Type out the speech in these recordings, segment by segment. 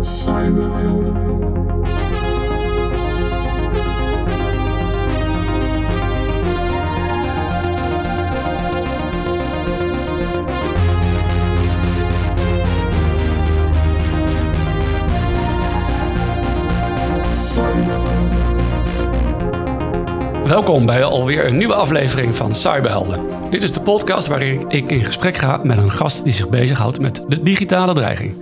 Cyberhelden. Cyberhelden. Welkom bij alweer een nieuwe aflevering van Cyberhelden. Dit is de podcast waarin ik in gesprek ga met een gast die zich bezighoudt met de digitale dreiging.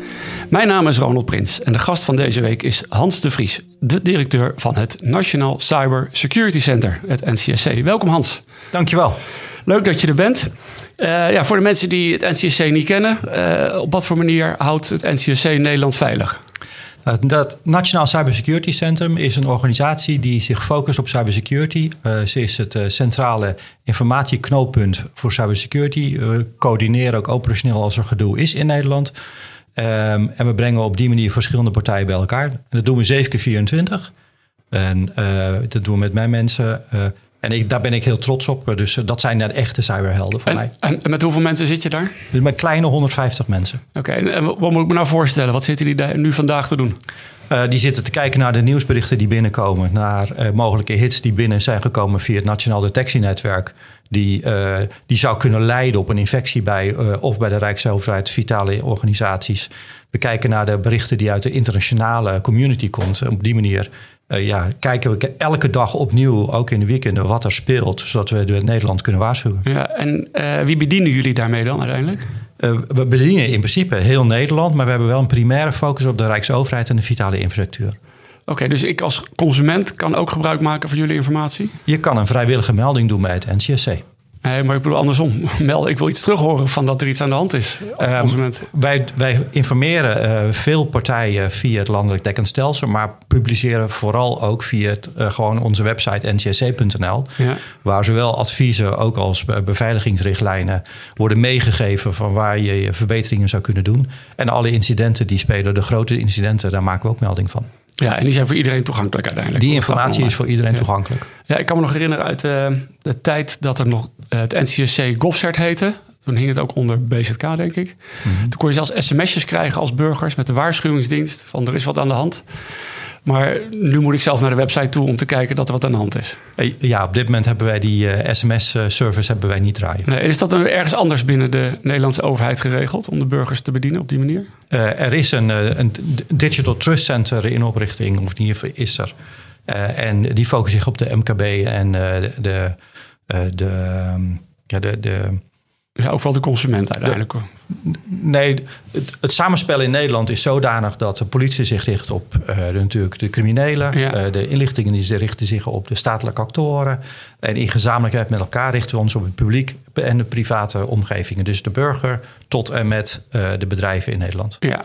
Mijn naam is Ronald Prins en de gast van deze week is Hans de Vries, de directeur van het National Cyber Security Center, het NCSC. Welkom Hans. Dankjewel. Leuk dat je er bent. Eh, ja, voor de mensen die het NCSC niet kennen, eh, op wat voor manier houdt het NCSC Nederland veilig? Nou, Dat Nationaal Cybersecurity Centrum is een organisatie die zich focust op cybersecurity. Eh, ze is het eh, centrale informatieknooppunt voor cybersecurity. We coördineren ook operationeel als er gedoe is in Nederland. Ehm, en we brengen op die manier verschillende partijen bij elkaar. En dat doen we 7 keer 24. En eh, dat doen we met mijn mensen. eh, en ik, daar ben ik heel trots op. Dus eh, dat zijn de echte cyberhelden voor mij. En, met hoeveel mensen zit je daar? Dus met kleine 150 mensen. Oké, en en wat moet ik me nou voorstellen? Wat zitten die daar nu vandaag te doen? Eh, die zitten te kijken naar de nieuwsberichten die binnenkomen. Naar eh, mogelijke hits die binnen zijn gekomen via het Nationaal Detectienetwerk. Die, die zou kunnen leiden op een infectie bij of bij de Rijksoverheid, vitale organisaties. We kijken naar de berichten die uit de internationale community komt. Op die manier eh, ja, kijken we elke dag opnieuw, ook in de weekenden, wat er speelt. Zodat we de Nederland kunnen waarschuwen. Ja, en eh, wie bedienen jullie daarmee dan uiteindelijk? Eh, we bedienen in principe heel Nederland, maar we hebben wel een primaire focus op de Rijksoverheid en de vitale infrastructuur. Oké, dus ik als consument kan ook gebruik maken van jullie informatie? Je kan een vrijwillige melding doen bij het NCSC. Nee, maar ik bedoel andersom. Melden, ik wil iets terug horen van dat er iets aan de hand is consument. Wij, wij informeren eh, veel partijen via het landelijk dekkend stelsel, maar publiceren vooral ook via het, eh, gewoon onze website ncsc.nl, Ja. waar zowel adviezen ook als be- beveiligingsrichtlijnen worden meegegeven van waar je je verbeteringen zou kunnen doen. En alle incidenten die spelen, de grote incidenten, daar maken we ook melding van. Ja, en die zijn voor iedereen toegankelijk uiteindelijk. Die informatie is voor iedereen Ja. toegankelijk. Ja, ik kan me nog herinneren uit eh, de tijd dat er nog eh, het NCSC GovCert heette. Toen hing het ook onder BZK, denk ik. Mhm. Toen kon je zelfs sms'jes krijgen als burgers met de waarschuwingsdienst van er is wat aan de hand. Maar nu moet ik zelf naar de website toe om te kijken dat er wat aan de hand is. Eh, Ja, op dit moment hebben wij die sms-service hebben wij niet draaien. Nee, is dat dan ergens anders binnen de Nederlandse overheid geregeld om de burgers te bedienen op die manier? Eh, er is een, eh, een Digital Trust Center in oprichting, of in ieder geval is er. Eh, en die focussen zich op de MKB en eh, de, de, eh, de, ehm, ja, de, de, Ja, ook wel de consument uiteindelijk. Nee, het, het samenspel in Nederland is zodanig dat de politie zich richt op eh, de, natuurlijk de criminelen. Ja. Eh, de inlichtingen die ze richten zich op de statelijke actoren. En in gezamenlijkheid met elkaar richten we ons op het publiek en de private omgevingen. Dus de burger tot en met eh, de bedrijven in Nederland. Ja.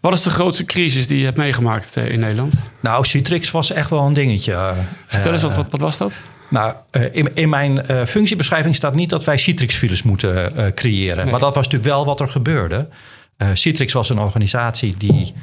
Wat is de grootste crisis die je hebt meegemaakt in Nederland? Nou, Citrix was echt wel een dingetje. Vertel eens, wat, wat, wat was dat? Nou, eh, in, in mijn eh, functiebeschrijving staat niet dat wij Citrix-files moeten eh, creëren. Nee. Maar dat was natuurlijk wel wat er gebeurde. Citrix was een organisatie die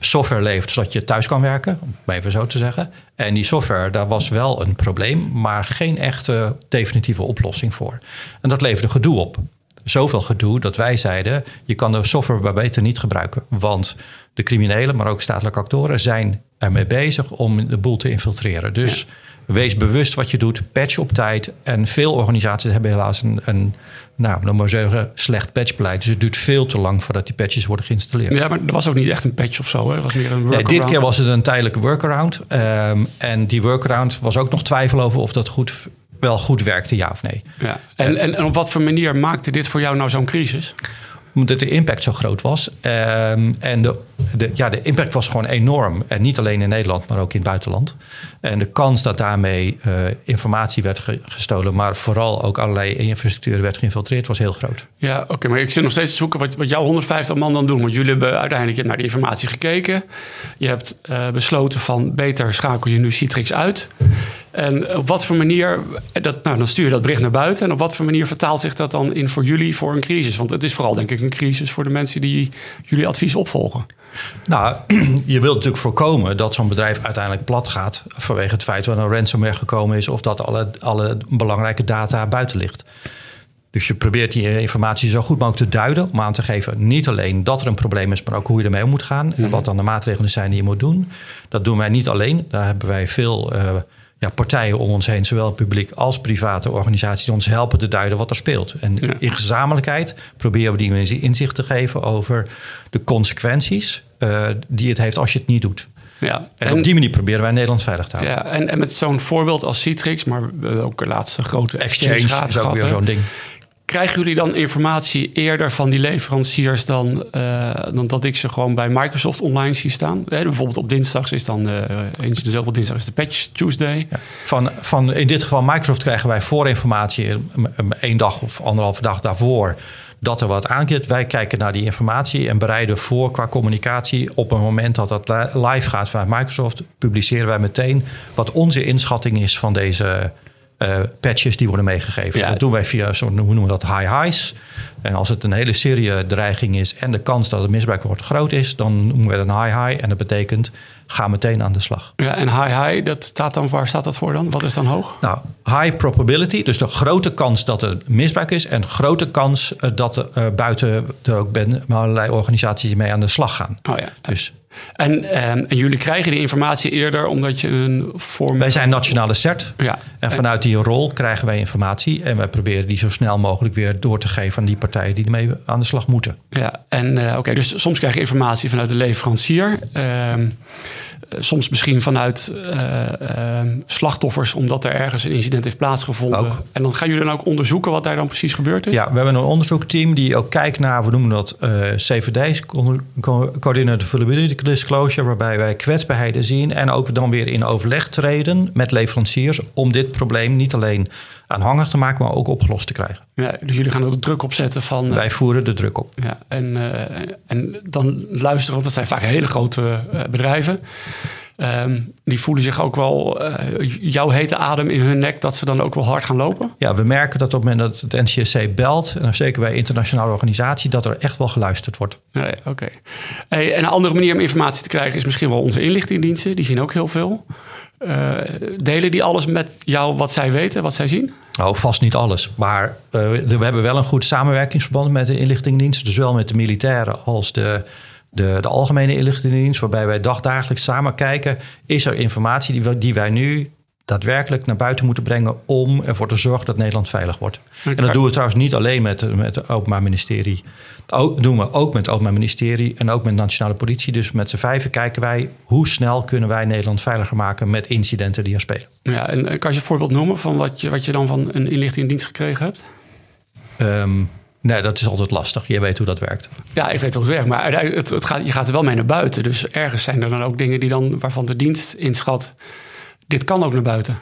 software levert zodat je thuis kan werken, om het even zo te zeggen. En die software, daar was wel een probleem, maar geen echte definitieve oplossing voor. En dat leverde gedoe op. Zoveel gedoe dat wij zeiden: je kan de software maar beter niet gebruiken. Want de criminelen, maar ook statelijke actoren, zijn ermee bezig om de boel te infiltreren. Dus wees bewust wat je doet, patch op tijd. En veel organisaties hebben helaas een, een nou, dan maar zeggen, slecht patchbeleid. Dus het duurt veel te lang voordat die patches worden geïnstalleerd. Ja, maar er was ook niet echt een patch of zo. Hè? Was meer een Nee, workaround. dit keer was het een tijdelijke workaround. Ehm, en die workaround was ook nog twijfel over of dat goed, wel goed werkte, ja of nee. Ja. En, en, en op wat voor manier maakte dit voor jou nou zo'n crisis? Omdat de impact zo groot was. Ehm, en de, de, ja, de impact was gewoon enorm. En niet alleen in Nederland, maar ook in het buitenland. En de kans dat daarmee eh, informatie werd ge- gestolen, maar vooral ook allerlei infrastructuur werd geïnfiltreerd, was heel groot. Ja, oké, maar ik zit nog steeds te zoeken wat, wat jouw 150 man dan doen. Want jullie hebben uiteindelijk naar die informatie gekeken. Je hebt eh, besloten van beter schakel je nu Citrix uit. En op wat voor manier, dat, nou, dan stuur je dat bericht naar buiten. En op wat voor manier vertaalt zich dat dan in voor jullie voor een crisis? Want het is vooral denk ik een crisis voor de mensen die jullie advies opvolgen. Nou, je wilt natuurlijk voorkomen dat zo'n bedrijf uiteindelijk plat gaat vanwege het feit dat er een ransomware gekomen is of dat alle, alle belangrijke data buiten ligt. Dus je probeert die informatie zo goed mogelijk te duiden om aan te geven niet alleen dat er een probleem is, maar ook hoe je ermee om moet gaan en wat dan de maatregelen zijn die je moet doen. Dat doen wij niet alleen. Daar hebben wij veel ja, partijen om ons heen, zowel publiek als private organisaties, die ons helpen te duiden wat er speelt. En in gezamenlijkheid proberen we die mensen inzicht te geven over de consequenties uh, die het heeft als je het niet doet. Ja, en, op die manier proberen wij Nederland veilig te houden. Ja, en, en met zo'n voorbeeld als Citrix, maar ook de laatste grote exchange, exchange is ook weer zo'n ding. Krijgen jullie dan informatie eerder van die leveranciers dan, uh, dan dat ik ze gewoon bij Microsoft online zie staan? bijvoorbeeld op dinsdags is dan, uh, eens dinsdag is de Patch Tuesday. Van, van in dit geval Microsoft krijgen wij voorinformatie één dag of anderhalve dag daarvoor dat er wat aankeert. Wij kijken naar die informatie en bereiden voor qua communicatie. Op een moment dat dat live gaat vanuit Microsoft, publiceren wij meteen wat onze inschatting is van deze uh, patches die worden meegegeven. Dat doen wij via, zo noemen we dat, high highs. En als het een hele serie dreiging is en de kans dat het misbruik wordt groot is, dan noemen we het een high high. En dat betekent ga meteen aan de slag. Ja, en high high, dat staat dan, waar staat dat voor dan? Wat is dan hoog? Nou, high probability, dus de grote kans dat er misbruik is en grote kans eh, dat er uh, buiten er ook ben, allerlei organisaties mee aan de slag gaan. Oh ja. Dus en, ehm, en, jullie krijgen die informatie eerder omdat je een vorm. Wij zijn nationale CERT. Ja. En vanuit die rol krijgen wij informatie. En wij proberen die zo snel mogelijk weer door te geven aan die partijen die ermee aan de slag moeten. Ja, en uh, oké, dus soms krijg je informatie vanuit de leverancier. Uh, eh, soms misschien vanuit uh, slachtoffers, omdat er ergens een incident heeft plaatsgevonden. En dan gaan jullie dan ook onderzoeken wat daar dan precies gebeurd is? Ja, we hebben een onderzoekteam die ook kijkt naar, we noemen dat uh, CVD, Coordinated Vulnerability Disclosure, waarbij wij kwetsbaarheden zien en ook dan weer in overleg treden met leveranciers om dit probleem niet alleen aanhangig te maken, maar ook opgelost te krijgen. Ja, dus jullie gaan er de druk op zetten van... Wij voeren de druk op. Ja, en, en dan luisteren, want dat zijn vaak hele grote bedrijven. Ehm, die voelen zich ook wel uh, jouw hete adem in hun nek, dat ze dan ook wel hard gaan lopen? Ja, we merken dat op het moment dat het NCSC belt, en zeker bij internationale organisatie, dat er echt wel geluisterd wordt. Nee, Oké. Hey, en een andere manier om informatie te krijgen is misschien wel onze inlichtingendiensten. Die zien ook heel veel. Uh, delen die alles met jou wat zij weten, wat zij zien? Nou, vast niet alles. Maar uh, we hebben wel een goed samenwerkingsverband met de inlichtingendiensten. Dus zowel met de militairen als de de, de algemene inlichtingendienst, waarbij wij dagdagelijks samen kijken, is er informatie die, die wij nu daadwerkelijk naar buiten moeten brengen om ervoor te zorgen dat Nederland veilig wordt. En dat doen we trouwens niet alleen met, met het Openbaar Ministerie. Dat doen we ook met het Openbaar Ministerie en ook met de Nationale Politie. Dus met z'n vijven kijken wij hoe snel kunnen wij Nederland veiliger maken met incidenten die er spelen. Ja, en kan je een voorbeeld noemen van wat je, wat je dan van een inlichtingendienst gekregen hebt? Um, Nee, dat is altijd lastig. Je weet hoe dat werkt. Ja, ik weet hoe het werkt. Maar het, het gaat, je gaat er wel mee naar buiten. Dus ergens zijn er dan ook dingen die dan, waarvan de dienst inschat... dit kan ook naar buiten.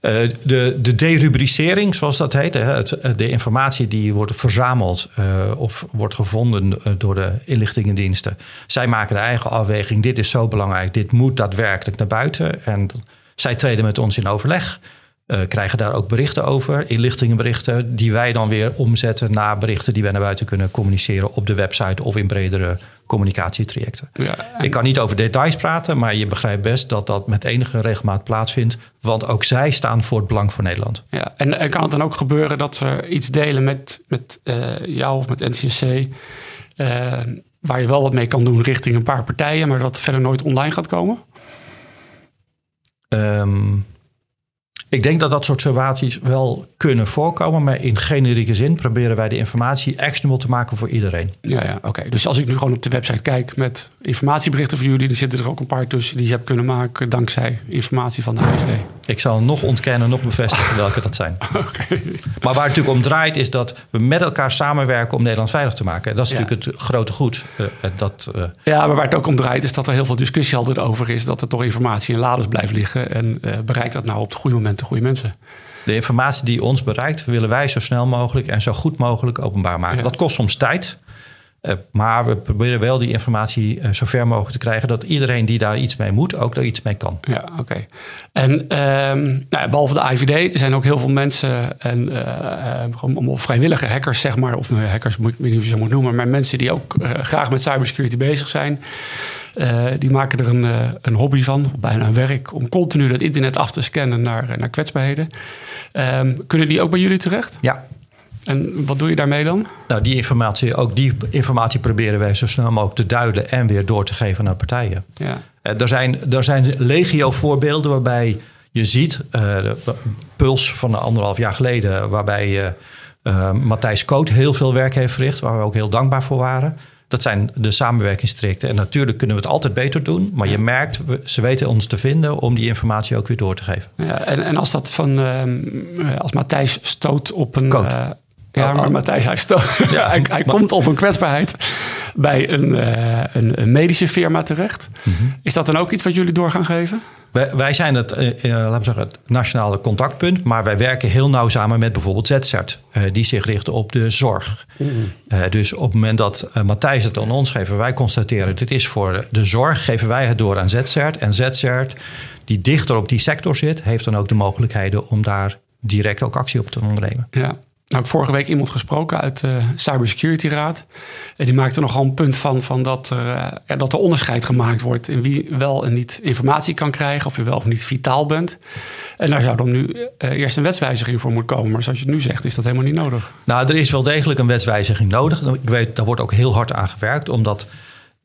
Uh, de, de derubricering, zoals dat heet, het, de informatie die wordt verzameld uh, of wordt gevonden eh, door de inlichtingendiensten. Zij maken de eigen afweging. Dit is zo belangrijk, dit moet daadwerkelijk naar buiten. En zij treden met ons in overleg. Uh, krijgen daar ook berichten over, inlichtingenberichten, die wij dan weer omzetten naar berichten die wij naar buiten kunnen communiceren op de website of in bredere communicatietrajecten. Ja, Ik kan niet over details praten, maar je begrijpt best dat dat met enige regelmaat plaatsvindt, want ook zij staan voor het belang van Nederland. Ja, en, en kan het dan ook gebeuren dat ze iets delen met, met uh, jou of met NCSC, uh, eh, waar je wel wat mee kan doen richting een paar partijen, maar dat verder nooit online gaat komen? Um, ik denk dat dat soort situaties wel kunnen voorkomen, maar in generieke zin proberen wij de informatie actionable te maken voor iedereen. Ja, ja oké. Dus als ik nu gewoon op de website kijk met informatieberichten voor jullie, dan zitten er ook een paar tussen die je hebt kunnen maken dankzij informatie van de AFD. Ik zal nog ontkennen, nog bevestigen welke dat zijn. okay. Maar waar het natuurlijk om draait, is dat we met elkaar samenwerken om Nederland veilig te maken. Dat is natuurlijk het grote goed. Uh, dat, uh... Ja, maar waar het ook om draait, is dat er heel veel discussie altijd over is dat er toch informatie in laders blijft liggen. En uh, bereikt dat nou op het goede moment de goede mensen? De informatie die ons bereikt, willen wij zo snel mogelijk en zo goed mogelijk openbaar maken. Dat kost soms tijd. Uh, maar we proberen wel die informatie uh, zo ver mogelijk te krijgen dat iedereen die daar iets mee moet, ook daar iets mee kan. Ja, oké. En um, nou, behalve de IVD, er zijn ook heel veel mensen en uh, vrijwillige hackers, zeg maar, of hackers, moet ik niet of je zo moet noemen, maar mensen die ook graag met cybersecurity bezig zijn. Uh, die maken er een, uh, een, hobby van, bijna een werk, om continu dat internet af te scannen naar, naar kwetsbaarheden. Um, kunnen die ook bij jullie terecht? Ja, En wat doe je daarmee dan? Nou, die informatie, ook die informatie proberen wij zo snel mogelijk te duiden en weer door te geven naar partijen. Ja. Eh, er, zijn, er zijn legio voorbeelden waarbij je ziet, uh, de Puls van anderhalf jaar geleden, waarbij uh, Matthijs Koot heel veel werk heeft verricht, waar we ook heel dankbaar voor waren. Dat zijn de samenwerkingstrajecten. En natuurlijk kunnen we het altijd beter doen. Maar je merkt, ze weten ons te vinden om die informatie ook weer door te geven. Ja, en, en als dat van uh, als Matthijs stoot op een. Uh, ja, maar Matthijs, hij, ja, hij, hij komt op een kwetsbaarheid bij een, uh, een, een, medische firma terecht. Mm -hmm. Is dat dan ook iets wat jullie door gaan geven? Wij, wij zijn het, uh, laten we zeggen, het nationale contactpunt, maar wij werken heel nauw samen met bijvoorbeeld ZCERT, uh, die zich richt op de zorg. Mm -hmm. dus op het moment dat Matthijs het aan ons geeft, wij constateren dit is voor de zorg, geven wij het door aan ZCERT. En ZCERT, die dichter op die sector zit, heeft dan ook de mogelijkheden om daar direct ook actie op te ondernemen. Ja. Nou, ik vorige week iemand gesproken uit de Cybersecurity Raad. En die maakte nogal een punt van, van dat, er, uh, dat er onderscheid gemaakt wordt in wie wel en niet informatie kan krijgen, of je wel of niet vitaal bent. En daar zou dan nu uh, eerst een wetswijziging voor moeten komen. Maar zoals je het nu zegt, is dat helemaal niet nodig. Nou, er is wel degelijk een wetswijziging nodig. Ik weet, daar wordt ook heel hard aan gewerkt, omdat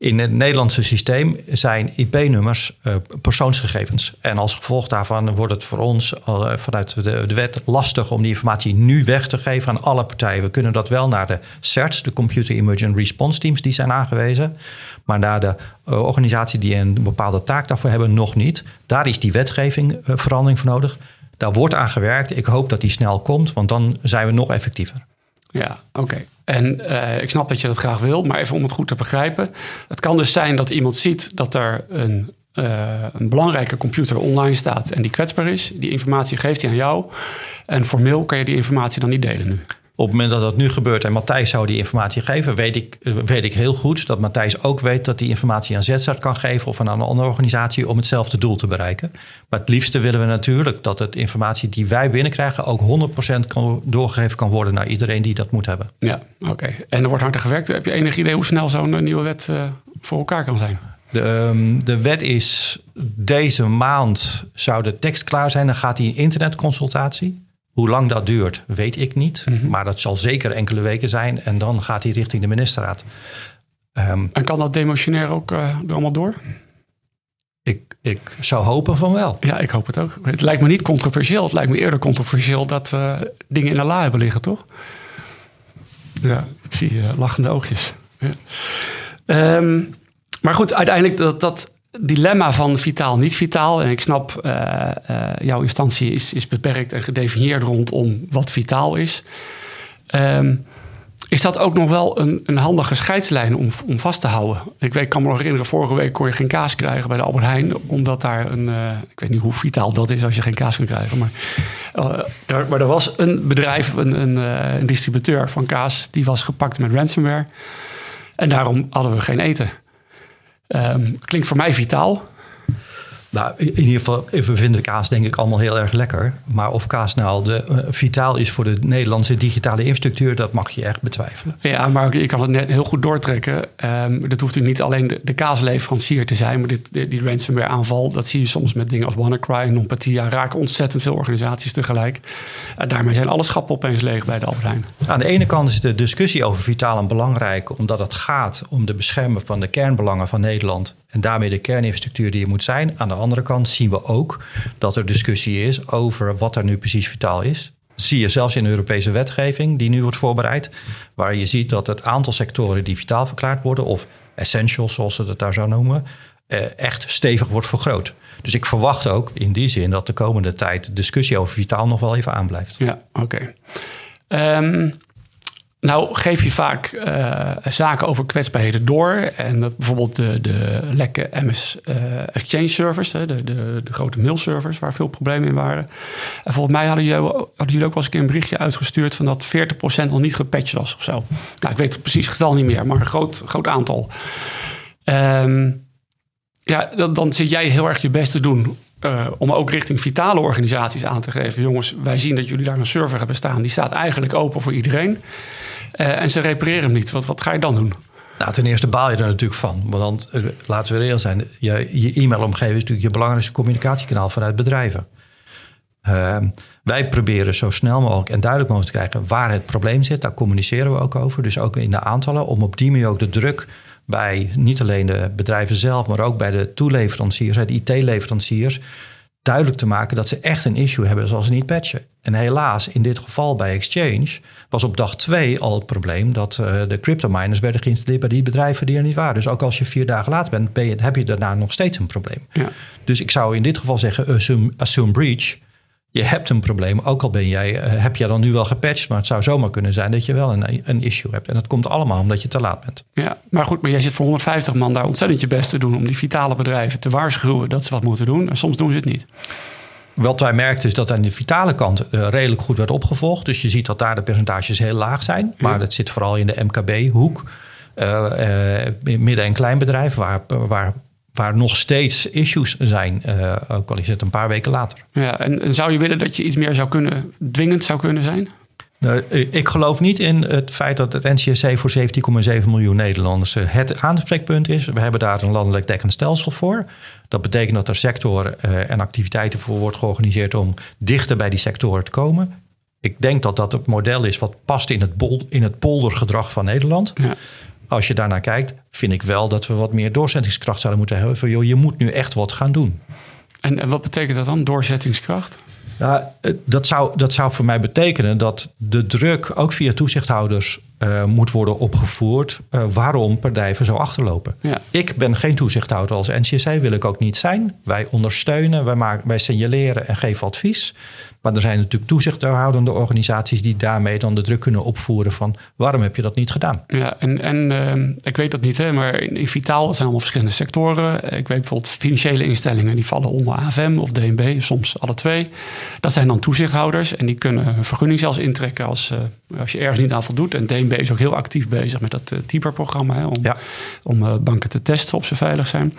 in het Nederlandse systeem zijn IP-nummers uh, persoonsgegevens. En als gevolg daarvan wordt het voor ons uh, vanuit de, wet lastig om die informatie nu weg te geven aan alle partijen. We kunnen dat wel naar de CERTs, de Computer Emergent Response Teams, die zijn aangewezen. Maar naar de uh, organisatie die een bepaalde taak daarvoor hebben, nog niet. Daar is die wetgeving verandering voor nodig. Daar wordt aan gewerkt. Ik hoop dat die snel komt, want dan zijn we nog effectiever. Ja, oké. En uh, ik snap dat je dat graag wil, maar even om het goed te begrijpen. Het kan dus zijn dat iemand ziet dat er een, uh, een belangrijke computer online staat en die kwetsbaar is. Die informatie geeft hij aan jou. En formeel kan je die informatie dan niet delen nu. Op het moment dat dat nu gebeurt en Matthijs zou die informatie geven, weet ik, weet ik heel goed dat Matthijs ook weet dat die informatie aan ZZART kan geven of aan een andere organisatie om hetzelfde doel te bereiken. Maar het liefste willen we natuurlijk dat het informatie die wij binnenkrijgen ook 100% kan, doorgegeven kan worden naar iedereen die dat moet hebben. Ja, oké. Okay. En er wordt hard aan gewerkt. Heb je enig idee hoe snel zo'n nieuwe wet uh, voor elkaar kan zijn? De, um, de wet is deze maand zou de tekst klaar zijn. Dan gaat die internetconsultatie. Hoe lang dat duurt, weet ik niet. Mm -hmm. Maar dat zal zeker enkele weken zijn. En dan gaat hij richting de ministerraad. Um, en kan dat demotionair ook uh, er allemaal door? Ik, ik zou hopen van wel. Ja, ik hoop het ook. Het lijkt me niet controversieel. Het lijkt me eerder controversieel dat we dingen in de la hebben liggen, toch? Ja, ik zie uh, lachende oogjes. Ja. Um, maar goed, uiteindelijk dat, dat dilemma van vitaal, niet vitaal. En ik snap, uh, uh, jouw instantie is, is beperkt en gedefinieerd rondom wat vitaal is. Um, is dat ook nog wel een, een handige scheidslijn om, om vast te houden? Ik weet, kan me nog herinneren, vorige week kon je geen kaas krijgen bij de Albert Heijn. Omdat daar een, uh, ik weet niet hoe vitaal dat is als je geen kaas kan krijgen. Maar, maar er was een bedrijf, een, een, een distributeur van kaas, die was gepakt met ransomware. En daarom hadden we geen eten. Um, klinkt voor mij vitaal. Nou, in ieder geval, we vinden kaas denk ik allemaal heel erg lekker. Maar of kaas nou de, uh, vitaal is voor de Nederlandse digitale infrastructuur, dat mag je echt betwijfelen. Ja, maar ik kan het net heel goed doortrekken. Um, dat hoeft niet alleen de, de, kaasleverancier te zijn, maar dit, die, die ransomware aanval, dat zie je soms met dingen als WannaCry en NotPetya, raken ontzettend veel organisaties tegelijk. Uh, daarmee zijn alle schappen opeens leeg bij de Albert Heijn. Aan de ene kant is de discussie over vitaal en belangrijk, omdat het gaat om de beschermen van de kernbelangen van Nederland en daarmee de kerninfrastructuur die er moet zijn. Aan de andere kant zien we ook dat er discussie is over wat er nu precies vitaal is. Dat zie je zelfs in de Europese wetgeving die nu wordt voorbereid. Waar je ziet dat het aantal sectoren die vitaal verklaard worden, of essentials zoals ze het daar zou noemen, echt stevig wordt vergroot. Dus ik verwacht ook in die zin dat de komende tijd discussie over vitaal nog wel even aanblijft. Ja, oké. Um... Nou, geef je vaak uh, zaken over kwetsbaarheden door. En dat bijvoorbeeld de, de lekke MS uh, Exchange servers, de, de, de, grote mailservers waar veel problemen in waren. En volgens mij hadden jullie, jullie ook wel eens een keer een berichtje uitgestuurd van dat 40% nog niet gepatcht was of zo. Nou, ik weet het precies getal niet meer, maar een groot, groot aantal. Um, ja, dan, zit jij heel erg je best te doen uh, om ook richting vitale organisaties aan te geven. Jongens, wij zien dat jullie daar een server hebben staan. Die staat eigenlijk open voor iedereen. Uh, en ze repareren hem niet. Wat, wat ga je dan doen? Nou, ten eerste baal je er natuurlijk van. Want uh, laten we reëel zijn. Je, je e-mailomgeving is natuurlijk je belangrijkste communicatiekanaal vanuit bedrijven. Ehm, wij proberen zo snel mogelijk en duidelijk mogelijk te krijgen waar het probleem zit. Daar communiceren we ook over. Dus ook in de aantallen, om op die manier ook de druk bij niet alleen de bedrijven zelf, maar ook bij de toeleveranciers, de IT-leveranciers, duidelijk te maken dat ze echt een issue hebben zoals ze niet patchen. En helaas, in dit geval bij Exchange, was op dag twee al het probleem dat uh, de cryptominers werden geïnstalleerd bij die bedrijven die er niet waren. Dus ook als je vier dagen later bent, ben je, heb je daarna nog steeds een probleem. Ja. Dus ik zou in dit geval zeggen, assume, assume breach je hebt een probleem, ook al ben jij, uh, heb jij dan nu wel gepatcht, maar het zou zomaar kunnen zijn dat je wel een, een issue hebt. En dat komt allemaal omdat je te laat bent. Ja, maar goed, maar jij zit voor 150 man daar ontzettend je best te doen om die vitale bedrijven te waarschuwen dat ze wat moeten doen. En soms doen ze het niet. Wat wij merkten is dat aan de vitale kant uh, redelijk goed werd opgevolgd. Dus je ziet dat daar de percentages heel laag zijn. Maar dat zit vooral in de MKB-hoek. Uh, midden- en kleinbedrijven, waar, waar waar nog steeds issues zijn, uh, ook al is het een paar weken later. Ja, en, en, zou je willen dat je iets meer zou kunnen, dwingend zou kunnen zijn? Nou, ik geloof niet in het feit dat het NCSC voor 17,7 miljoen Nederlanders eh, het aanspreekpunt is. We hebben daar een landelijk dekkend stelsel voor. Dat betekent dat er sectoren uh, en activiteiten voor wordt georganiseerd om dichter bij die sectoren te komen. Ik denk dat dat het model is wat past in het, bol, in het poldergedrag van Nederland. Ja als je daarnaar kijkt, vind ik wel dat we wat meer doorzettingskracht zouden moeten hebben. Van joh, je moet nu echt wat gaan doen. En, en wat betekent dat dan, doorzettingskracht? Nou, dat, zou, dat zou voor mij betekenen dat de druk ook via toezichthouders uh, moet worden opgevoerd. Uh, waarom bedrijven zo achterlopen. Ja. Ik ben geen toezichthouder als NCSC, wil ik ook niet zijn. Wij ondersteunen, wij, maken, wij signaleren en geven advies. Maar er zijn natuurlijk toezichthoudende organisaties die daarmee dan de druk kunnen opvoeren van waarom heb je dat niet gedaan? Ja, en, en uh, ik weet dat niet, hè, maar in, Vitaal zijn allemaal verschillende sectoren. Ik weet bijvoorbeeld financiële instellingen die vallen onder AFM of DNB, soms alle twee. Dat zijn dan toezichthouders en die kunnen een vergunning zelfs intrekken als, uh, als je ergens niet aan voldoet. En DNB is ook heel actief bezig met dat uh, TIBER-programma om, ja. om banken te testen of ze veilig zijn.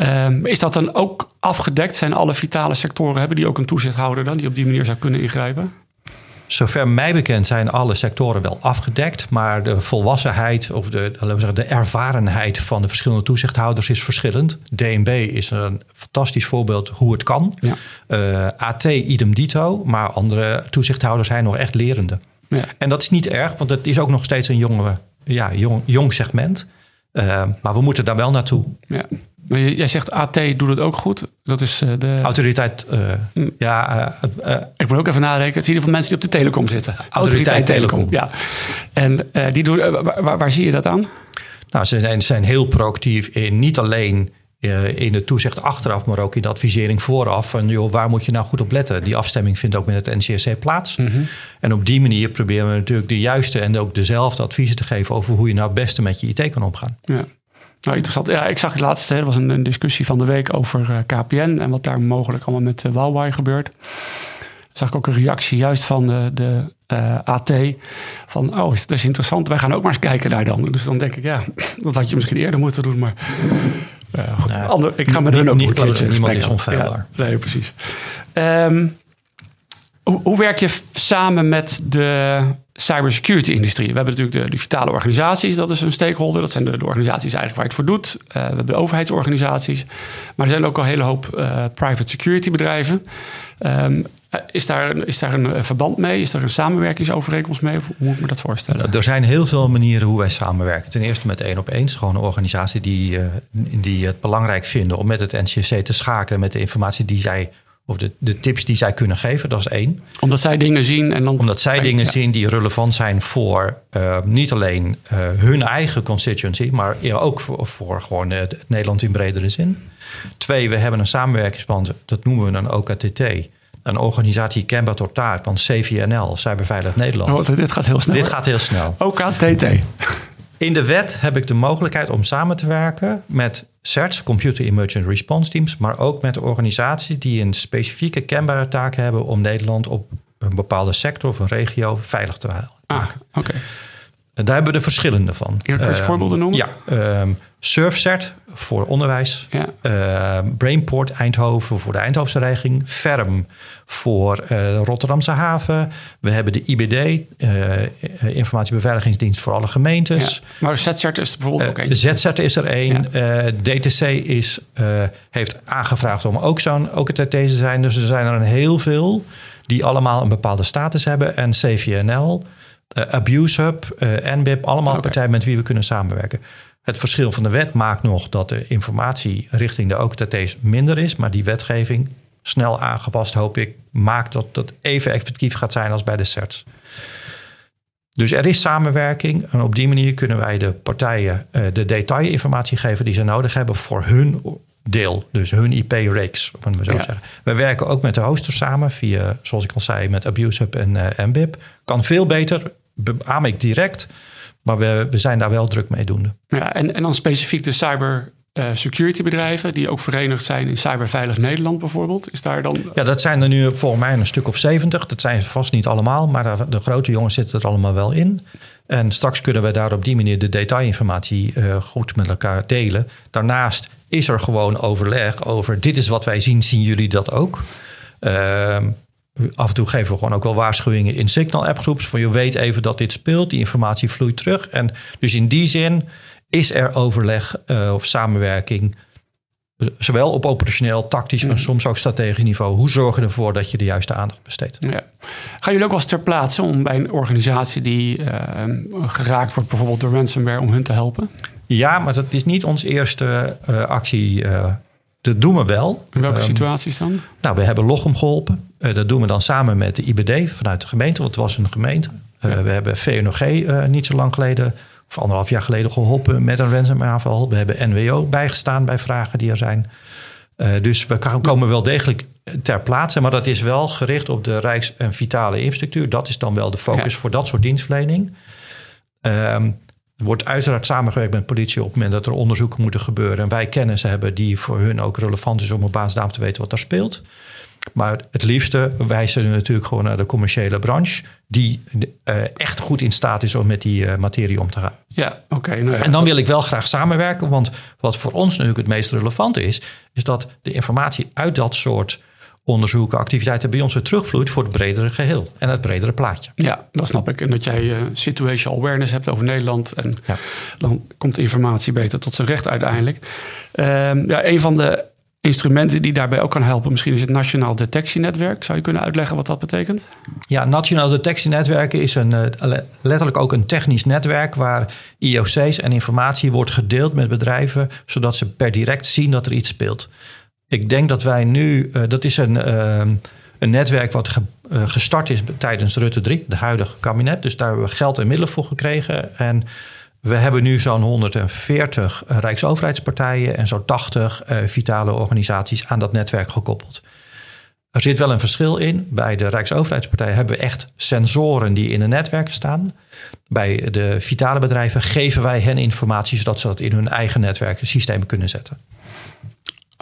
Um, is dat dan ook afgedekt? Zijn alle vitale sectoren, hebben die ook een toezichthouder dan, die op die manier zou kunnen ingrijpen? Zover mij bekend zijn alle sectoren wel afgedekt, maar de volwassenheid of de, laten we zeggen, de ervarenheid van de verschillende toezichthouders is verschillend. DNB is een fantastisch voorbeeld hoe het kan. Ja. Uh, eh, AT idem dito, maar andere toezichthouders zijn nog echt lerende. Ja. En dat is niet erg, want het is ook nog steeds een jonge, ja, jong, jong segment. Uh, maar we moeten daar wel naartoe. Ja. Jij zegt AT doet het ook goed. Dat is uh, de... Autoriteit, uh, mm. ja. Uh, ik moet ook even nadenken. Het zijn ieder mensen die op de telecom zitten. Autoriteit, Autoriteit Telecom. Ja. En die doen, waar, waar, zie je dat aan? Nou, ze zijn, zijn heel proactief in niet alleen in de toezicht achteraf, maar ook in de advisering vooraf. Van joh, waar moet je nou goed op letten? Die afstemming vindt ook met het NCSC plaats. Mm -hmm. En op die manier proberen we natuurlijk de juiste en ook dezelfde adviezen te geven over hoe je nou het beste met je IT kan omgaan. Ja. Nou, interessant. Ja, ik zag het laatste, er was een, een, discussie van de week over eh, KPN en wat daar mogelijk allemaal met uh, Huawei gebeurt. Zag ik ook een reactie juist van de, de uh, AT van, oh, dat is interessant, wij gaan ook maar eens kijken daar dan. Dus dan denk ik, ja, dat had je misschien eerder moeten doen, maar... goed, nou, ander, ik ga met hun ook niet, niet Niemand is onfeilbaar. Ja, nee, precies. Um, hoe, hoe werk je samen met de cybersecurity-industrie. We hebben natuurlijk de, de, vitale organisaties, dat is een stakeholder. Dat zijn de, de organisaties eigenlijk waar je het voor doet. Uh, we hebben de overheidsorganisaties. Maar er zijn ook al een hele hoop uh, private security bedrijven. Um, is daar, is daar een verband mee? Is er een samenwerkingsovereenkomst mee? hoe moet ik me dat voorstellen? Er zijn heel veel manieren hoe wij samenwerken. Ten eerste met één op één. Gewoon een organisatie die, uh, die het belangrijk vinden om met het NCC te schakelen met de informatie die zij of de, de tips die zij kunnen geven, dat is één. Omdat zij dingen zien en dan. Omdat zij dingen zien die relevant zijn voor uh, niet alleen uh, hun eigen constituency, maar ook voor, voor gewoon uh, Nederland in bredere zin. Twee, we hebben een samenwerkingsband, dat noemen we dan OKTT. Een organisatie kenbaar tot taak van CVNL, Cyberveilig Nederland. Oh, dit gaat heel snel. Dit gaat heel snel. OKTT. In de wet heb ik de mogelijkheid om samen te werken met CERTs, Computer Emergent Response Teams, maar ook met organisaties die een specifieke kenbare taak hebben om Nederland op een bepaalde sector of een regio veilig te maken. Ah, oké. Daar hebben we er verschillende van. Kun je Ehm, voorbeelden noemen? Ja, ehm SurfCert voor onderwijs. Ja. Ehm, Brainport Eindhoven voor de Eindhovense reging. FERM voor eh, de Rotterdamse haven. We hebben de IBD, eh, Informatiebeveiligingsdienst voor alle gemeentes. Ja. Maar ZCert is er bijvoorbeeld ook Eh, eentje. ZZ is er één. Eh, DTC is, eh, heeft aangevraagd om ook zo'n OKTT te zijn. Dus er zijn er een heel veel die allemaal een bepaalde status hebben. En CVNL, eh, Abuse Hub, eh, NBIP, allemaal partijen met wie we kunnen samenwerken. Het verschil van de wet maakt nog dat de informatie richting de OKTT's minder is. Maar die wetgeving, snel aangepast hoop ik, maakt dat dat even effectief gaat zijn als bij de CERTs. Dus er is samenwerking en op die manier kunnen wij de partijen eh, de detailinformatie geven die ze nodig hebben voor hun deel. Dus hun IP-reeks, om het maar zo Ja. te zeggen. We werken ook met de hoster samen via, zoals ik al zei, met AbuseHub en eh MBIP. Kan veel beter, beaam ik direct, maar we, we zijn daar wel druk mee doende. Ja, en, en dan specifiek de cyber eh, security bedrijven die ook verenigd zijn in Cyberveilig Nederland bijvoorbeeld. Is daar dan... Ja, dat zijn er nu volgens mij een stuk of 70. Dat zijn ze vast niet allemaal, maar de, de grote jongens zitten er allemaal wel in. En straks kunnen we daar op die manier de detailinformatie eh, goed met elkaar delen. Daarnaast is er gewoon overleg over dit is wat wij zien, zien jullie dat ook? Ehm, af en toe geven we gewoon ook wel waarschuwingen in Signal appgroeps. Van je weet even dat dit speelt, die informatie vloeit terug. En dus in die zin is er overleg eh, of samenwerking Zowel op operationeel, tactisch, maar soms ook strategisch niveau. Hoe zorg je ervoor dat je de juiste aandacht besteedt? Ja. Gaan jullie ook wel eens ter plaatse om bij een organisatie die eh, geraakt wordt, bijvoorbeeld door ransomware, om hun te helpen? Ja, maar dat is niet onze eerste eh, actie. Dat doen we wel. In welke Ehm, situaties dan? Nou, we hebben Lochem geholpen. Eh, dat doen we dan samen met de IBD vanuit de gemeente, want het was een gemeente. Eh, We hebben VNOG eh, niet zo lang geleden, of anderhalf jaar geleden, geholpen met een ransomware aanval. We hebben NWO bijgestaan bij vragen die er zijn. Dus we komen wel degelijk ter plaatse, maar dat is wel gericht op de rijks- en vitale infrastructuur. Dat is dan wel de focus Ja. voor dat soort dienstverlening. Er wordt uiteraard samengewerkt met politie op het moment dat er onderzoeken moeten gebeuren. En wij kennis hebben die voor hun ook relevant is om op basis daarvan te weten wat daar speelt. Maar het liefste wijzen we natuurlijk gewoon naar de commerciële branche, die eh, echt goed in staat is om met die eh, materie om te gaan. Ja, oké. nou ja. En dan wil ik wel graag samenwerken, want wat voor ons natuurlijk het meest relevante is, is dat de informatie uit dat soort onderzoeken, activiteiten bij ons weer terugvloeit voor het bredere geheel en het bredere plaatje. Ja, dat snap ik. En dat jij eh, situational awareness hebt over Nederland. En Ja. dan komt de informatie beter tot zijn recht uiteindelijk. Ehm, ja, een van de instrumenten die daarbij ook kan helpen, misschien is het Nationaal Detectienetwerk. Zou je kunnen uitleggen wat dat betekent? Ja, Nationaal Detectienetwerken is een, eh, le- letterlijk ook een technisch netwerk waar IOC's en informatie wordt gedeeld met bedrijven, zodat ze per direct zien dat er iets speelt. Ik denk dat wij nu, eh, dat is een, ehm, een netwerk wat eh, gestart is tijdens Rutte 3, de huidige kabinet. Dus daar hebben we geld en middelen voor gekregen. En we hebben nu zo'n 140 Rijksoverheidspartijen en zo'n 80 eh, vitale organisaties aan dat netwerk gekoppeld. Er zit wel een verschil in. Bij de Rijksoverheidspartij hebben we echt sensoren die in de netwerken staan. Bij de vitale bedrijven geven wij hen informatie zodat ze dat in hun eigen netwerken systemen kunnen zetten.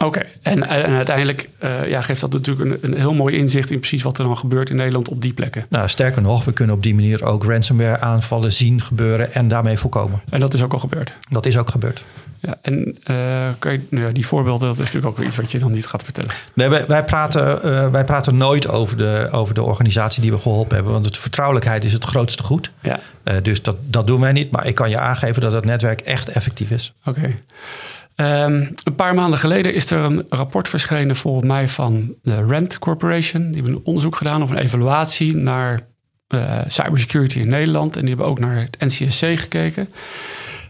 Oké, en, en uiteindelijk eh, ja, geeft dat natuurlijk een, een heel mooi inzicht in precies wat er dan gebeurt in Nederland op die plekken. Nou, sterker nog, we kunnen op die manier ook ransomware aanvallen zien gebeuren en daarmee voorkomen. En dat is ook al gebeurd. Dat is ook gebeurd. Ja, en eh, je, nou ja, die voorbeelden, dat is natuurlijk ook weer iets wat je dan niet gaat vertellen. Nee, wij, wij, praten, eh, wij praten nooit over de, over de organisatie die we geholpen hebben, want de vertrouwelijkheid is het grootste goed. Ja, dus dat, dat doen wij niet, maar ik kan je aangeven dat het netwerk echt effectief is. oké. Ehm, een paar maanden geleden is er een rapport verschenen volgens mij van de Rand Corporation. Die hebben een onderzoek gedaan of een evaluatie naar eh, cybersecurity in Nederland. En die hebben ook naar het NCSC gekeken.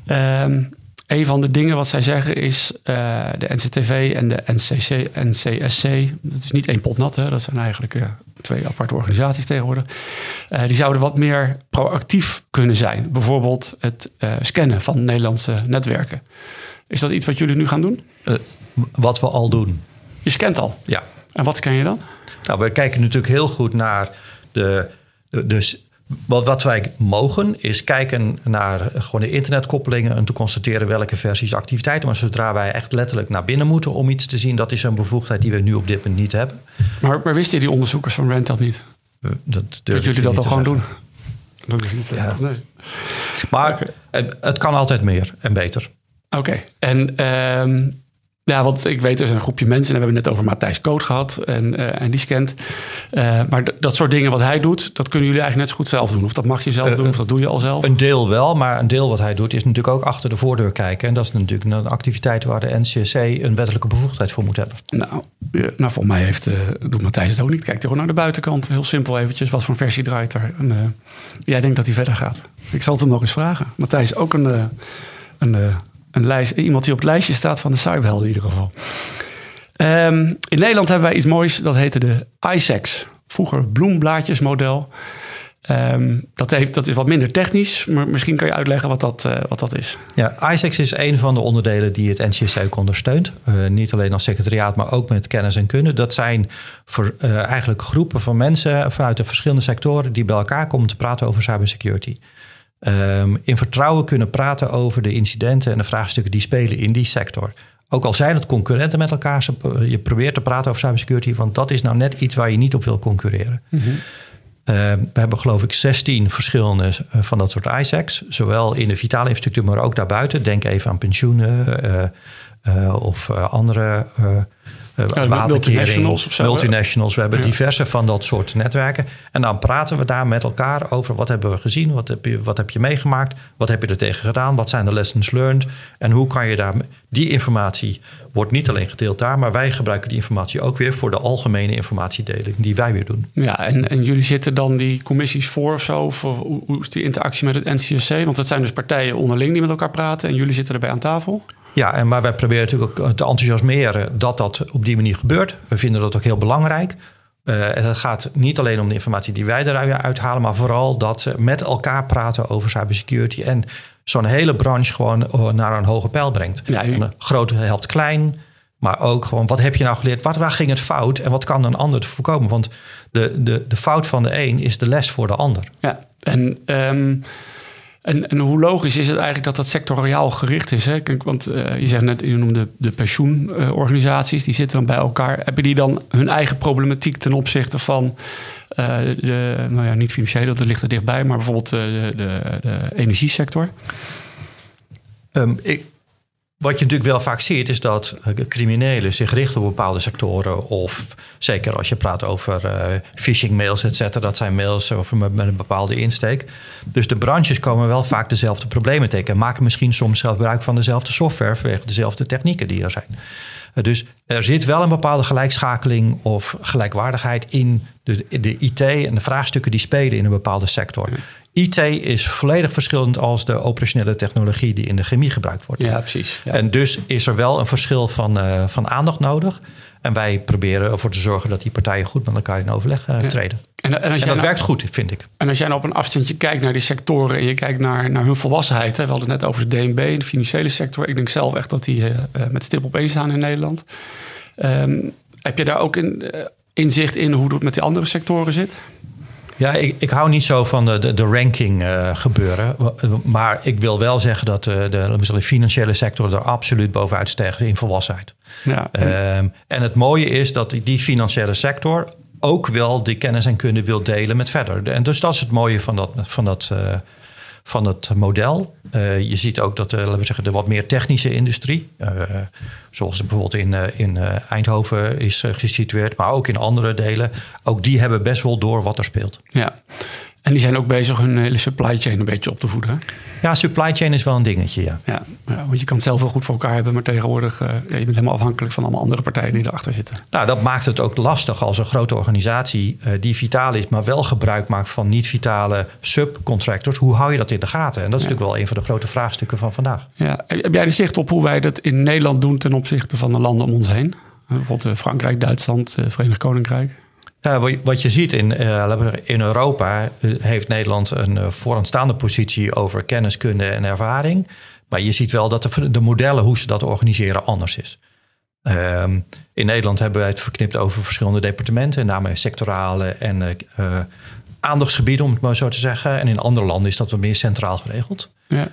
Ehm, een van de dingen wat zij zeggen is eh, de NCTV en de NCC, NCSC. Dat is niet één pot nat, hè? dat zijn eigenlijk eh, twee aparte organisaties tegenwoordig. Eh, die zouden wat meer proactief kunnen zijn. Bijvoorbeeld het eh, scannen van Nederlandse netwerken. Is dat iets wat jullie nu gaan doen? Eh, wat we al doen. Je scant al. Ja. En wat scan je dan? Nou, we kijken natuurlijk heel goed naar de. de dus wat, wat wij mogen is kijken naar gewoon de internetkoppelingen en te constateren welke versies activiteiten. Maar zodra wij echt letterlijk naar binnen moeten om iets te zien, dat is een bevoegdheid die we nu op dit moment niet hebben. Maar, maar wisten die onderzoekers van Rand dat niet? Eh, Dat, jullie dat al gewoon zeggen. doen? Dat is niet Ja. nee. Maar het, het kan altijd meer en beter. Oké, en ehm, ja, want ik weet, er is een groepje mensen... en we hebben het net over Matthijs Koot gehad en, eh, en die scant. Eh, maar dat soort dingen wat hij doet... dat kunnen jullie eigenlijk net zo goed zelf doen. Of dat mag je zelf Eh, doen, of dat doe je al zelf. Een deel wel, maar een deel wat hij doet is natuurlijk ook achter de voordeur kijken. En dat is natuurlijk een activiteit waar de NCSC een wettelijke bevoegdheid voor moet hebben. Nou, ja, nou, volgens mij heeft, doet Matthijs het ook niet. Kijkt gewoon naar de buitenkant. Heel simpel eventjes. Wat voor versie draait er? En, jij denkt dat hij verder gaat. Ik zal het hem nog eens vragen. Matthijs is ook een, een, een lijst, iemand die op het lijstje staat van de cyberhelden in ieder geval. Ehm, in Nederland hebben wij iets moois. Dat heette de ISEX. Vroeger bloemblaadjesmodel. Ehm, dat, heeft, dat is wat minder technisch. Maar misschien kan je uitleggen wat dat, eh, wat dat is. Ja, ISEX is een van de onderdelen die het NCSC ook ondersteunt. Eh, niet alleen als secretariaat, maar ook met kennis en kunde. Dat zijn voor, eh, eigenlijk groepen van mensen vanuit de verschillende sectoren die bij elkaar komen te praten over cybersecurity. Ehm, in vertrouwen kunnen praten over de incidenten en de vraagstukken die spelen in die sector. Ook al zijn het concurrenten met elkaar, je probeert te praten over cybersecurity, want dat is nou net iets waar je niet op wil concurreren. Eh, we hebben geloof ik 16 verschillende eh, van dat soort ISACs. Zowel in de vitale infrastructuur, maar ook daarbuiten. Denk even aan pensioenen eh, eh, of andere uh, multinationals of zo, multinationals. We hebben Ja. diverse van dat soort netwerken. En dan praten we daar met elkaar over wat hebben we gezien, wat heb je, wat heb je meegemaakt, wat heb je er tegen gedaan, wat zijn de lessons learned en hoe kan je daar... Die informatie wordt niet alleen gedeeld daar, maar wij gebruiken die informatie ook weer voor de algemene informatiedeling die wij weer doen. Ja, en, en jullie zitten dan die commissies voor of zo? Of hoe, hoe is die interactie met het NCSC? Want dat zijn dus partijen onderling die met elkaar praten en jullie zitten erbij aan tafel. Ja, en maar wij proberen natuurlijk ook te enthousiasmeren dat dat op die manier gebeurt. We vinden dat ook heel belangrijk. Uh, en het gaat niet alleen om de informatie die wij eruit halen, maar vooral dat ze met elkaar praten over cybersecurity en zo'n hele branche gewoon eh, naar een hoge pijl brengt. Ja, u- groot helpt klein, maar ook gewoon wat heb je nou geleerd? Wat, waar ging het fout en wat kan een ander te voorkomen? Want de, de, de fout van de een is de les voor de ander. Ja, en, ehm, en, en hoe logisch is het eigenlijk dat dat sectoriaal gericht is? Hè? Want eh, je zegt net, je noemde de pensioenorganisaties, die zitten dan bij elkaar. Hebben die dan hun eigen problematiek ten opzichte van eh, de, nou ja, niet financiële, dat ligt er dichtbij, maar bijvoorbeeld eh, de, de, de energiesector? Ehm, ik, wat je natuurlijk wel vaak ziet, is dat eh, criminelen zich richten op bepaalde sectoren. Of zeker als je praat over eh, phishing mails, et cetera. Dat zijn mails of met, met een bepaalde insteek. Dus de branches komen wel vaak dezelfde problemen tegen. En maken misschien soms zelf gebruik van dezelfde software vanwege dezelfde technieken die er zijn. Eh, Dus er zit wel een bepaalde gelijkschakeling of gelijkwaardigheid in de, de IT en de vraagstukken die spelen in een bepaalde sector. IT is volledig verschillend als de operationele technologie die in de chemie gebruikt wordt. Ja, precies. Ja. En dus is er wel een verschil van, uh, van aandacht nodig. En wij proberen ervoor te zorgen dat die partijen goed met elkaar in overleg uh, Ja. treden. En, en, dat nou- werkt goed, vind ik. En als jij nou op een afstandje kijkt naar die sectoren en je kijkt naar, naar hun volwassenheid. Hè, we hadden het net over de DNB, de financiële sector. Ik denk zelf echt dat die eh, eh, met stip op één staan in Nederland. Ehm, heb je daar ook in, eh, inzicht in hoe het met die andere sectoren zit? Ja, ik, ik hou niet zo van de, de, de ranking uh, gebeuren. Maar ik wil wel zeggen dat de, de, zeggen, de financiële sector er absoluut bovenuit stijgt in volwassenheid. Ja, en- Um, en het mooie is dat die- die financiële sector ook wel die kennis en kunde wil delen met verder. En dus dat is het mooie van dat, van dat, uh, van het model. Uh, je ziet ook dat uh, laten we zeggen, de wat meer technische industrie, uh, zoals bijvoorbeeld in, in Eindhoven is gesitueerd, maar ook in andere delen, ook die hebben best wel door wat er speelt. ja. En die zijn ook bezig hun hele supply chain een beetje op te voeden. hè? Ja, supply chain is wel een dingetje, ja. Ja, ja, want je kan het zelf wel goed voor elkaar hebben, maar tegenwoordig uh, ja, je bent helemaal afhankelijk van allemaal andere partijen die erachter zitten. Nou, dat maakt het ook lastig als een grote organisatie uh, die vitaal is, maar wel gebruik maakt van niet-vitale subcontractors. Hoe hou je dat in de gaten? En dat is Ja. natuurlijk wel een van de grote vraagstukken van vandaag. Ja. Heb jij de zicht op hoe wij dat in Nederland doen ten opzichte van de landen om ons heen? Bijvoorbeeld uh, Frankrijk, Duitsland, Verenigd Koninkrijk. Wat je ziet in, uh, in Europa heeft Nederland een uh, vooraanstaande positie over kenniskunde en ervaring. Maar je ziet wel dat de, de modellen hoe ze dat organiseren anders is. Um, in Nederland hebben wij het verknipt over verschillende departementen, namelijk sectorale en uh, aandachtsgebieden, om het maar zo te zeggen. En in andere landen is dat wat meer centraal geregeld. Ja.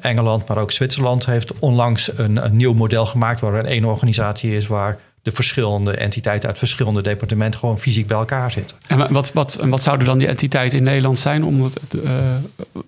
Engeland, maar ook Zwitserland heeft onlangs een, een nieuw model gemaakt waar er één organisatie is waar de verschillende entiteiten uit verschillende departementen gewoon fysiek bij elkaar zitten. En wat, wat, wat zouden dan die entiteiten in Nederland zijn? Om het, uh,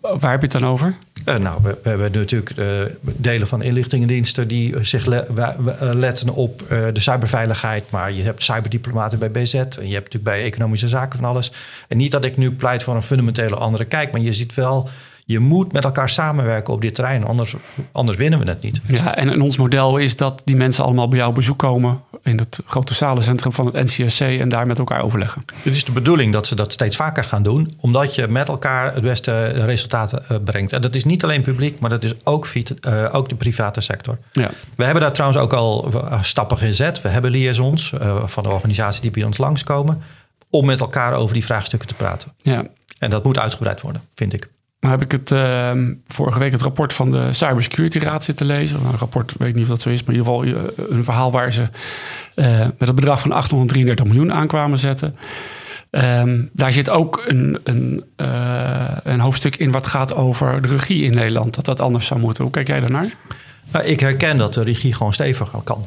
waar heb je het dan over? Uh, nou, we, we, hebben natuurlijk uh, delen van inlichtingendiensten die zich le letten op de cyberveiligheid. Maar je hebt cyberdiplomaten bij BZ en je hebt natuurlijk bij economische zaken van alles. En niet dat ik nu pleit voor een fundamentele andere kijk, maar je ziet wel je moet met elkaar samenwerken op dit terrein, anders, anders winnen we het niet. Ja, en, ons model is dat die mensen allemaal bij jou op bezoek komen in het grote zalencentrum van het NCSC en daar met elkaar overleggen. Het is de bedoeling dat ze dat steeds vaker gaan doen, omdat je met elkaar het beste resultaten eh, brengt. En dat is niet alleen publiek, maar dat is ook, uh, ook de private sector. Ja. We hebben daar trouwens ook al eh, stappen gezet. We hebben liaisons uh, van de organisatie die bij ons langskomen om met elkaar over die vraagstukken te praten. Ja. En dat moet uitgebreid worden, vind ik. Heb ik het uh, vorige week het rapport van de Cybersecurity Raad zitten lezen. Een rapport, weet niet of dat zo is, maar in ieder geval eh, een verhaal waar ze uh, met een bedrag van 833 miljoen aankwamen zetten. Um, daar zit ook een, een, uh, een, hoofdstuk in wat gaat over de regie in Nederland. Dat dat anders zou moeten. Hoe kijk jij daarnaar? Nou, ik herken dat de regie gewoon steviger kan.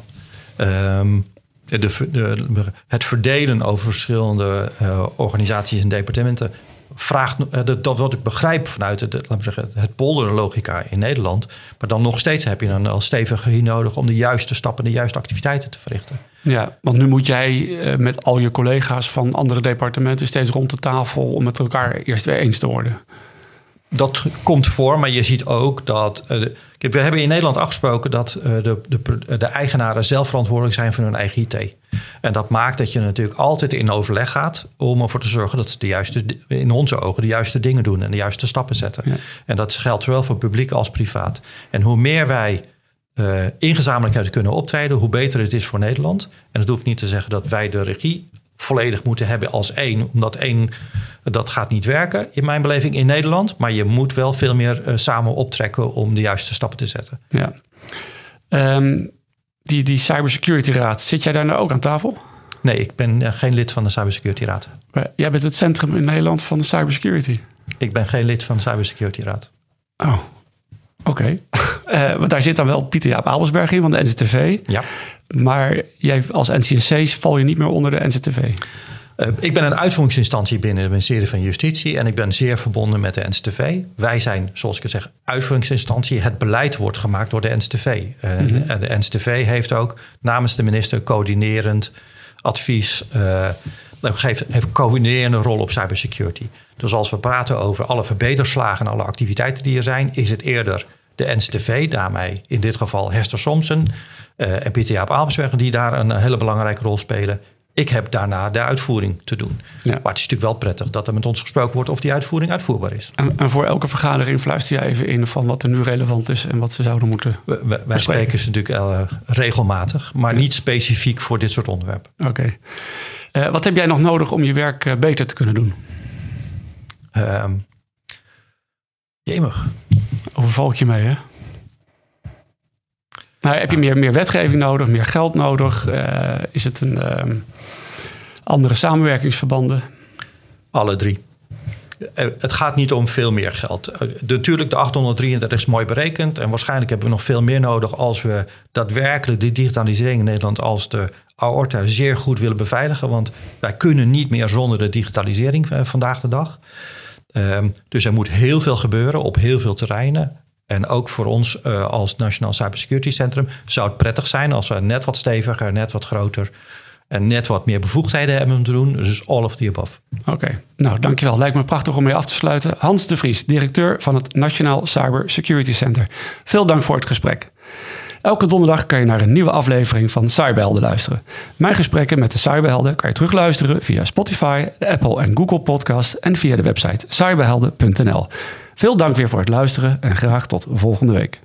De, de, het verdelen over verschillende organisaties en departementen vraagt, eh, dat wat ik begrijp vanuit het, we zeggen, het polderlogica in Nederland. Maar dan nog steeds heb je dan al stevige hier nodig om de juiste stappen, de juiste activiteiten te verrichten. Ja, want nu moet jij eh, met al je collega's van andere departementen steeds rond de tafel om met elkaar eerst weer eens te worden. Dat komt voor, maar je ziet ook dat. Uh, we hebben in Nederland afgesproken dat de, de, de eigenaren zelf verantwoordelijk zijn voor hun eigen IT. En dat maakt dat je natuurlijk altijd in overleg gaat om ervoor te zorgen dat ze de juiste, in onze ogen de juiste dingen doen en de juiste stappen zetten. En dat geldt zowel voor publiek als privaat. En hoe meer wij uh, in gezamenlijkheid kunnen optreden, hoe beter het is voor Nederland. En dat hoeft niet te zeggen dat wij de regie volledig moeten hebben als één, omdat één, dat gaat niet werken in mijn beleving in Nederland. Maar je moet wel veel meer uh, samen optrekken om de juiste stappen te zetten. Ja. Um, die, die Cybersecurity Raad, zit jij daar nou ook aan tafel? Nee, ik ben eh, geen lid van de Cybersecurity Raad. jij bent het centrum in Nederland van de cybersecurity. Ik ben geen lid van de Cybersecurity Raad. Oh, oké. Okay. uh, want daar zit dan wel Pieter Jaap Abelsberg in van de NCTV. Ja. Maar jij als NCSC val je niet meer onder de NCTV. Uh, ik ben een uitvoeringsinstantie binnen het ministerie van Justitie en ik ben zeer verbonden met de NCTV. Wij zijn, zoals ik het zeg, uitvoeringsinstantie. Het beleid wordt gemaakt door de NCTV. Uh, mm -hmm. En de NCTV heeft ook namens de minister coördinerend advies. Uh, geeft, heeft een coördinerende rol op cybersecurity. Dus als we praten over alle verbeterslagen en alle activiteiten die er zijn, is het eerder de NCTV, daarmee in dit geval Hester Somsen en Pieter Jaap Albersberg, die daar een hele belangrijke rol spelen. Ik heb daarna de uitvoering te doen. Ja. Maar het is natuurlijk wel prettig dat er met ons gesproken wordt of die uitvoering uitvoerbaar is. En, en voor elke vergadering fluister je even in van wat er nu relevant is en wat ze zouden moeten. We, wij spreken ze natuurlijk uh, regelmatig, maar ja. niet specifiek voor dit soort onderwerpen. Oké. Okay. Uh, wat heb jij nog nodig om je werk beter te kunnen doen? Um, jemig. Overval ik je mee, hè? Nou, heb je meer, meer wetgeving nodig, meer geld nodig? Uh, is het een uh, andere samenwerkingsverbanden? Alle drie. Uh, het gaat niet om veel meer geld. Uh, natuurlijk, de 833 is mooi berekend. En waarschijnlijk hebben we nog veel meer nodig als we daadwerkelijk de digitalisering in Nederland als de aorta zeer goed willen beveiligen. Want wij kunnen niet meer zonder de digitalisering vandaag de dag. Ehm, dus er moet heel veel gebeuren op heel veel terreinen. En ook voor ons uh, als Nationaal Cybersecurity Centrum zou het prettig zijn als we net wat steviger, net wat groter en net wat meer bevoegdheden hebben om te doen. Dus all of the above. Oké, nou dankjewel. Lijkt me prachtig om mee af te sluiten. Hans de Vries, directeur van het Nationaal Cybersecurity Center. Veel dank voor het gesprek. Elke donderdag kan je naar een nieuwe aflevering van Cyberhelden luisteren. Mijn gesprekken met de Cyberhelden kan je terugluisteren via Spotify, de Apple en Google Podcast en via de website cyberhelden.nl. Veel dank weer voor het luisteren en graag tot volgende week.